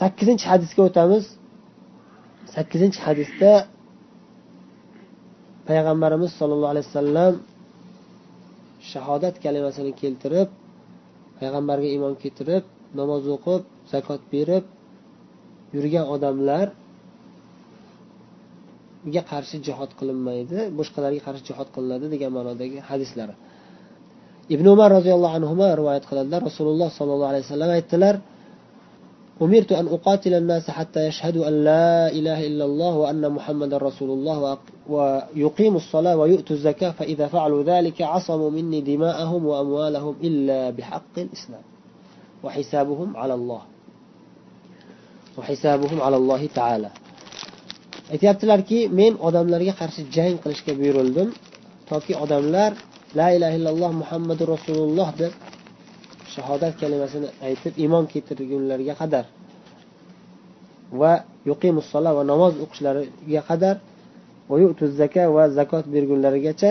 sakkizinchi hadisga o'tamiz. Sakkizinchi hadisda payg'ambarimiz sollallohu alayhi vasallam shahodat kalimasini keltirib payg'ambarga iymon keltirib namoz o'qib zakot berib yurgan odamlarga qarshi jihod qilinmaydi boshqalarga qarshi jihod qilinadi degan ma'nodagi hadislari. Ibn umar roziyallohu anhu rivoyat qiladilar. Rasululloh sollallohu alayhi vasallam aytdilar أمرت أن أقاتل الناس حتى يشهدوا أن لا إله إلا الله وأن محمد رسول الله ويقيموا الصلاة ويؤتوا الزكاة فإذا فعلوا ذلك عصموا مني دماءهم وأموالهم إلا بحق الإسلام. وحسابهم على الله. وحسابهم على الله تعالى. aytyaptilarki men odamlarga qarshi jang qilishga buyurildim toki odamlar la ilaha illalloh muhammadu rasululloh deb shahodat kalimasini aytib iymon keltirgunlarga qadar va yuqimussola va namoz o'qishlariga qadar zaka va zakot bergunlarigacha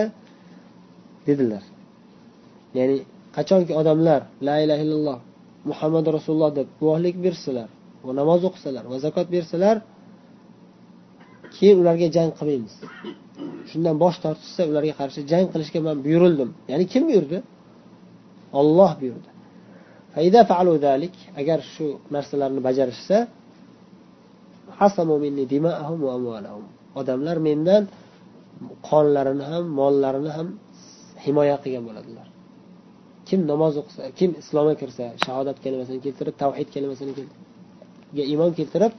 dedilar. Ya'ni qachonki odamlar la ilaha illalloh muhammad rasululloh deb guvohlik bersalar va namoz o'qisalar va zakot bersalar keyin ularga jang qilmaymiz. Shundan bosh tortishsa ularga qarshi jang qilishga man buyurildim. Ya'ni kim buyurdi? Olloh buyurdi. Agar shu narsalarni bajarishsa odamlar mendan qonlarini ham mollarini ham himoya qilgan bo'ladilar kim namoz o'qisa kim islomga kirsa shahodat kalimasini keltirib tavhid kalimasini iymon keltirib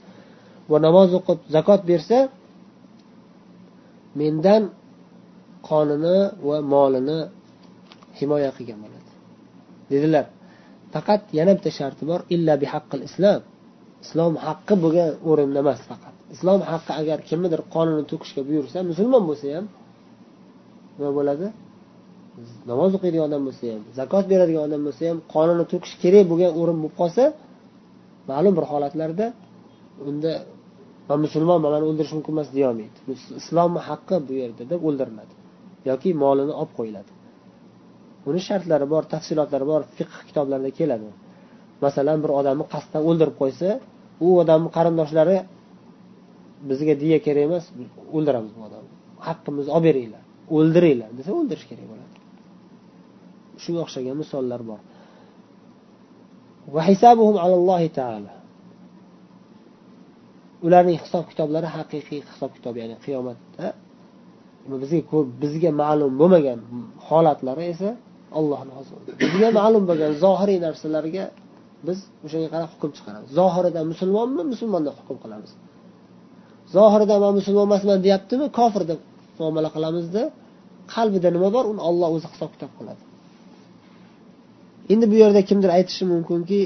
va namoz o'qib zakot bersa mendan qonini va molini himoya qilgan bo'ladi dedilar faqat yana bitta sharti bor illa bihaqqil islom. Islom haqqi bo'lgan o'rinda emas faqat. Islom haqqi agar kimnidir qonini to'kishga buyursa musulmon bo'lsa ham nima bo'ladi? Namoz o'qiydigan odam bo'lsa ham zakot beradigan odam bo'lsa ham qonini to'kish kerak bo'lgan o'rin bo'lib qolsa ma'lum bir holatlarda unda man musulmonman mani o'ldirish mumkin emas deyolmaydi islomni haqqi bu yerda deb o'ldiriladi yoki molini olib qo'yiladi. Uni shartlari bor tafsilotlari bor fiqh kitoblarida keladi. Masalan bir odamni qasddan o'ldirib qo'ysa u odamni qarindoshlari bizga diya kerak emas o'ldiramiz bu odamni. Haqqimizni olib beringlar o'ldiringlar desa o'ldirish kerak bo'ladi. Shunga o'xshagan misollar bor. Ularning hisob kitoblari haqiqiy hisob kitob ya'ni qiyomatda bizga bizga ma'lum bo'lmagan holatlari esa allohni bizga ma'lum bo'lgan zohiriy narsalarga biz o'shanga qarab hukm chiqaramiz. Zohirida musulmonmi musulmondan hukm qilamiz. Zohirida man musulmon emasman deyaptimi kofir deb muomala qilamizda qalbida nima bor? Uni olloh o'zi hisob kitob qiladi. Endi bu yerda kimdir aytishi mumkinki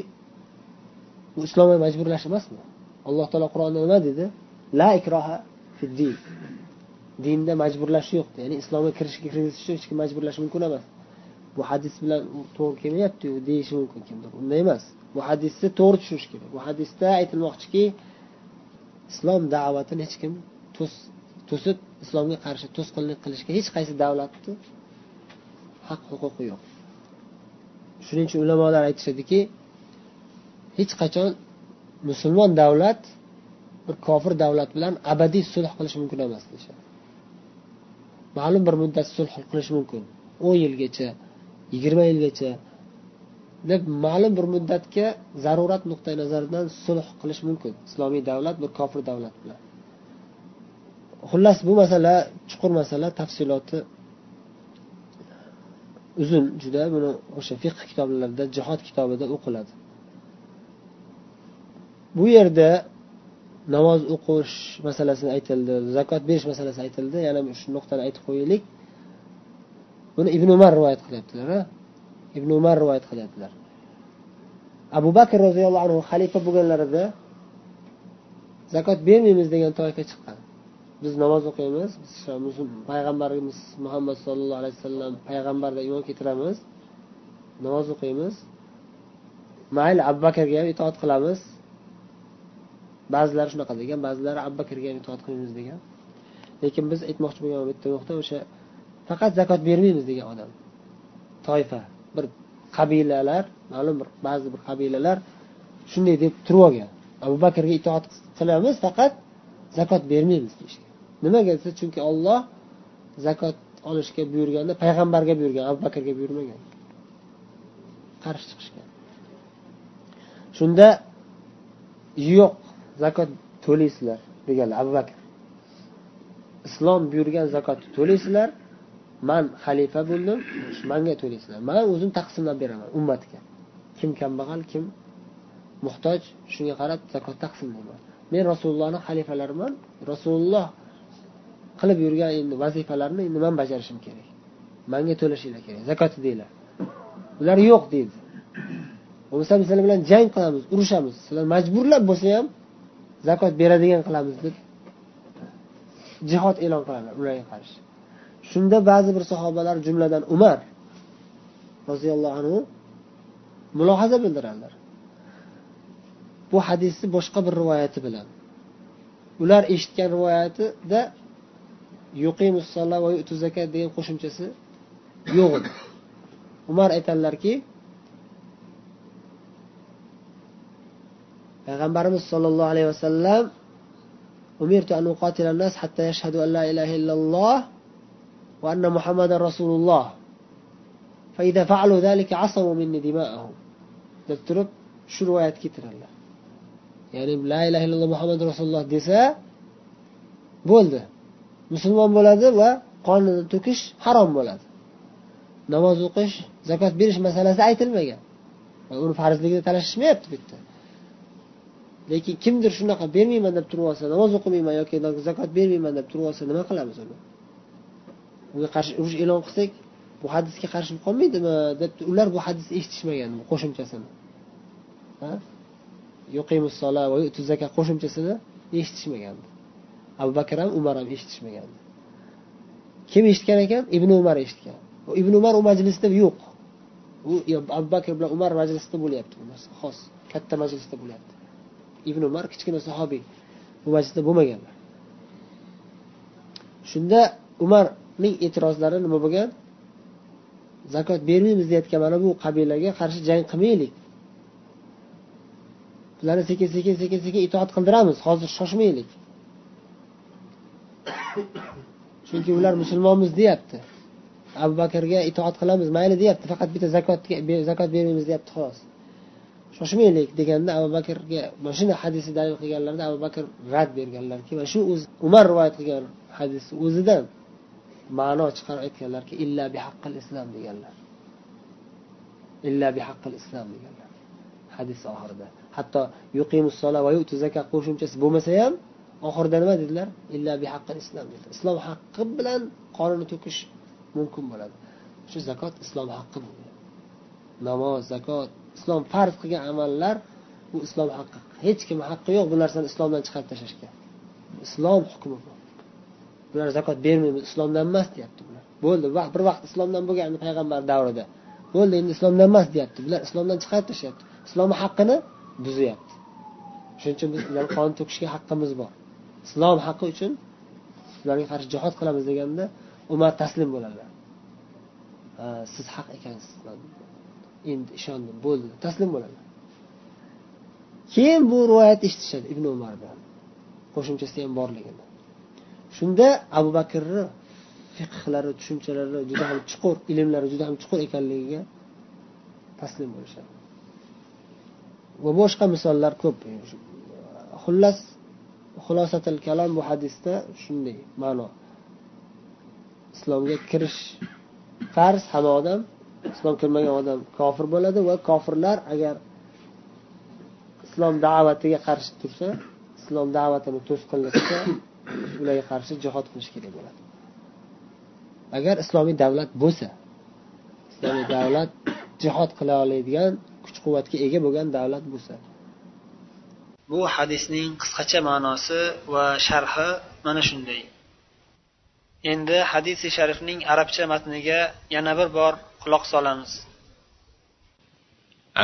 bu islomga majburlash emasmi? Alloh taolo qur'onda nima dedi? La ikroha fid din. Dinda majburlash yo'q ya'ni islomga kirishga kirgizishni hech kim majburlashi mumkin emas. Bu hadis bilan to'g'ri kelmayaptiyu deyishi mumkin kimdir? Unday emas. Bu hadisni to'g'ri tushunish kerak. Bu hadisda aytilmoqchiki islom da'vatini hech kim to'sib islomga qarshi to'sqinlik qilishga hech qaysi davlatni haq huquqi yo'q. Shuning uchun ulamolar aytishadiki hech qachon musulmon davlat bir kofir davlat bilan abadiy sulh qilish mumkin emas deyishadi. Ma'lum bir muddat sulh qilish mumkin. o'n yilgacha yigirma yilgacha. Deb ma'lum bir muddatga zarurat nuqtai nazaridan sulh qilish mumkin. Islomiy davlat bir kofir davlat bilan. Xullas bu masala chuqur masala tafsiloti uzun. Juda buni o'sha fiqh kitoblarida jihod kitobida o'qiladi. Bu yerda namoz o'qish masalasi aytildi zakot berish masalasi aytildi. Yana shu nuqtani aytib qo'yaylik. Buni ibn umar rivoyat qilyaptilar ibn umar rivoyat qilyaptilar. Abu bakr roziyallohu anhu xalifa bo'lganlarida zakot bermaymiz degan toifa chiqqan. Biz namoz o'qiymiz payg'ambarimiz muhammad sollallohu alayhi vasallam payg'ambarga iymon keltiramiz namoz o'qiymiz. Mayli abu bakrga ham itoat qilamiz. Ba'zilari shunaqa degan ba'zilari abu bakrga ham itoat qilmaymiz degan. Lekin biz aytmoqchi bo'lgan bitta nuqta o'sha faqat zakot bermaymiz degan odam. Toifa bir qabilalar ma'lum bir ba'zi bir qabilalar shunday deb turib olgan. Abu bakrga itoat qilamiz faqat zakot bermaymiz deyishgan. Nimaga desa chunki olloh zakot olishga buyurganda payg'ambarga buyurgan abu bakrga buyurmagan. Qarshi chiqishgan. Shunda yo'q zakot to'laysizlar deganlar abu bakr. Islom buyurgan zakotni to'laysizlar man xalifa bo'ldim manga to'laysizlar. Man o'zim taqsimlab beraman ummatga. Kim kambag'al kim muhtoj shunga qarab zakot taqsimlayman. Men rasulullohni xalifalariman. Rasululloh qilib yurgan endi vazifalarni endi man bajarishim kerak. Manga to'lashinglar kerak zakoti deylar ular yo'q deydi. Bo'lmasa biz sizlar bilan jang qilamiz urushamiz. Sizlar majburlab bo'lsa ham zakot beradigan qilamiz deb jihod e'lon qiladi ularga qarshi. Shunda ba'zi bir sahobalar jumladan umar roziyallohu anhu mulohaza bildiradilar bu hadisni boshqa bir rivoyati bilan. Ular eshitgan rivoyatida va degan qo'shimchasi yo'q edi. Umar aytadilarki payg'ambarimiz sollallohu alayhi vasallam umirtu an uqatila nas hatta yashhadu an la ilaha illalloh va anna muhammadan rasululloh فإذا فعلوا ذلك عصموا مني دماءهم deb turib shu rivoyatga keltiradilar ya'ni la ilaha illalloh muhammad rasululloh desa bo'ldi musulmon bo'ladi va qonini to'kish harom bo'ladi namoz o'qish zakot berish masalasi aytilmagan uni farzligida talashishmayapti bu yerda lekin kimdir shunaqa bermayman deb turib olsa namoz o'qimayman yoki zakot bermayman deb turib olsa nima qilamiz uni Unga qarshi urush e'lon qilsak bu hadisga qarshi bo'lib qolmaydimi? Deb ular bu hadisni eshitishmagan bu qo'shimchasini. Qo'shimchasini eshitishmagandi. Abu bakr ham umar ham eshitishmagandi. Kim eshitgan ekan? Ibn umar eshitgan. Ibn umar u majlisda yo'q. U abu bakr bilan umar majlisida bo'lyapti bu narsa xos katta majlisda bo'lyapti. Ibn umar kichkina sahobiy. Bu majlisda bo'lmaganlar. Shunda umar ning e'tirozlari nima bo'lgan? Zakot bermaymiz deyotgan mana bu qabilaga qarshi jang qilmaylik. Ularni sekin sekin sekin sekin itoat qildiramiz. Hozir shoshmaylik. Chunki ular musulmonmiz deyapti. Abu bakrga itoat qilamiz mayli deyapti. Faqat bitta zakotga zakot bermaymiz deyapti xolos. Shoshmaylik deganda abu bakrga mana shunday hadisni dalil qilganlarida abu bakr rad berganlarki mana shu o'zi umar rivoyat qilgan hadisni o'zidan. Ma'no chiqarib aytganlarki illa bihaqqil islom deganlar. Illa bihaqqil islom deganlar. Hadis oxirida. Hatto yuqimussola va yutu qo'shimchasi bo'lmasa ham oxirida nima dedilar? Illa bihaqqil islom dedilar. Islom haqqi bilan qonini to'kish mumkin bo'ladi. Shu zakot islom haqqi namoz zakot islom farz qilgan amallar bu islom haqqi. Hech kim haqqi yo'q bu narsani islomdan chiqarib tashlashga. Islom hukmi bu. Bular zakot bermaymiz islomdan emas deyapti bular. Bo'ldi bir vaqt islomdan bo'lgandi payg'ambar davrida. Bo'ldi endi islomdan emas deyapti. Bular islomdan chiqarib tashlayapti. Islomni haqqini buzyapti shuning uchun biz ularni qon to'kishga haqqimiz bor. Islom haqqi uchun ularga qarshi jihod qilamiz deganda umar taslim bo'ladilar. Siz haq ekansiz. Endi ishondim bo'ldi taslim bo'ladi keyin bu rivoyatni eshitishadi ibn umardan. Qo'shimchasi ham borligini. Shunda abu bakrni fiqhlari tushunchalari juda ham chuqur ilmlari juda ham chuqur ekanligiga taslim bo'lishadi. Va boshqa misollar ko'p. Xullas xulosatil kalom bu hadisda shunday ma'no. Islomga kirish farz hamma odam islom kirmagan odam kofir bo'ladi va kofirlar agar islom da'vatiga qarshi tursa islom da'vatini to'sqinlik qilsa ularga qarshi jihod qilish kerak bo'ladi agar islomiy davlat bo'lsa islomiy davlat jihod qila oladigan kuch quvvatga ega bo'lgan davlat bo'lsa bu hadisning qisqacha ma'nosi va sharhi mana shunday endi hadisi sharifning arabcha matniga yana bir bor quloq solamiz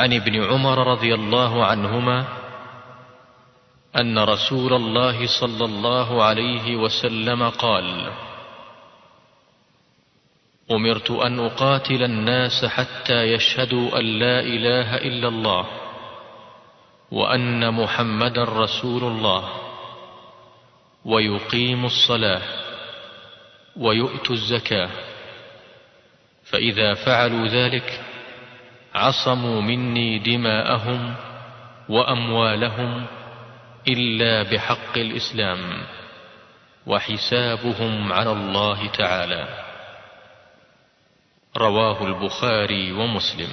عن ابن عمر رضي الله عنهما أن رسول الله صلى الله عليه وسلم قال أمرت أن أقاتل الناس حتى يشهدوا أن لا إله إلا الله وأن محمدا رسول الله ويقيموا الصلاة ويؤتوا الزكاة. فإذا فعلوا ذلك عصموا مني دماءهم وأموالهم إلا بحق الإسلام وحسابهم على الله تعالى. رواه البخاري ومسلم.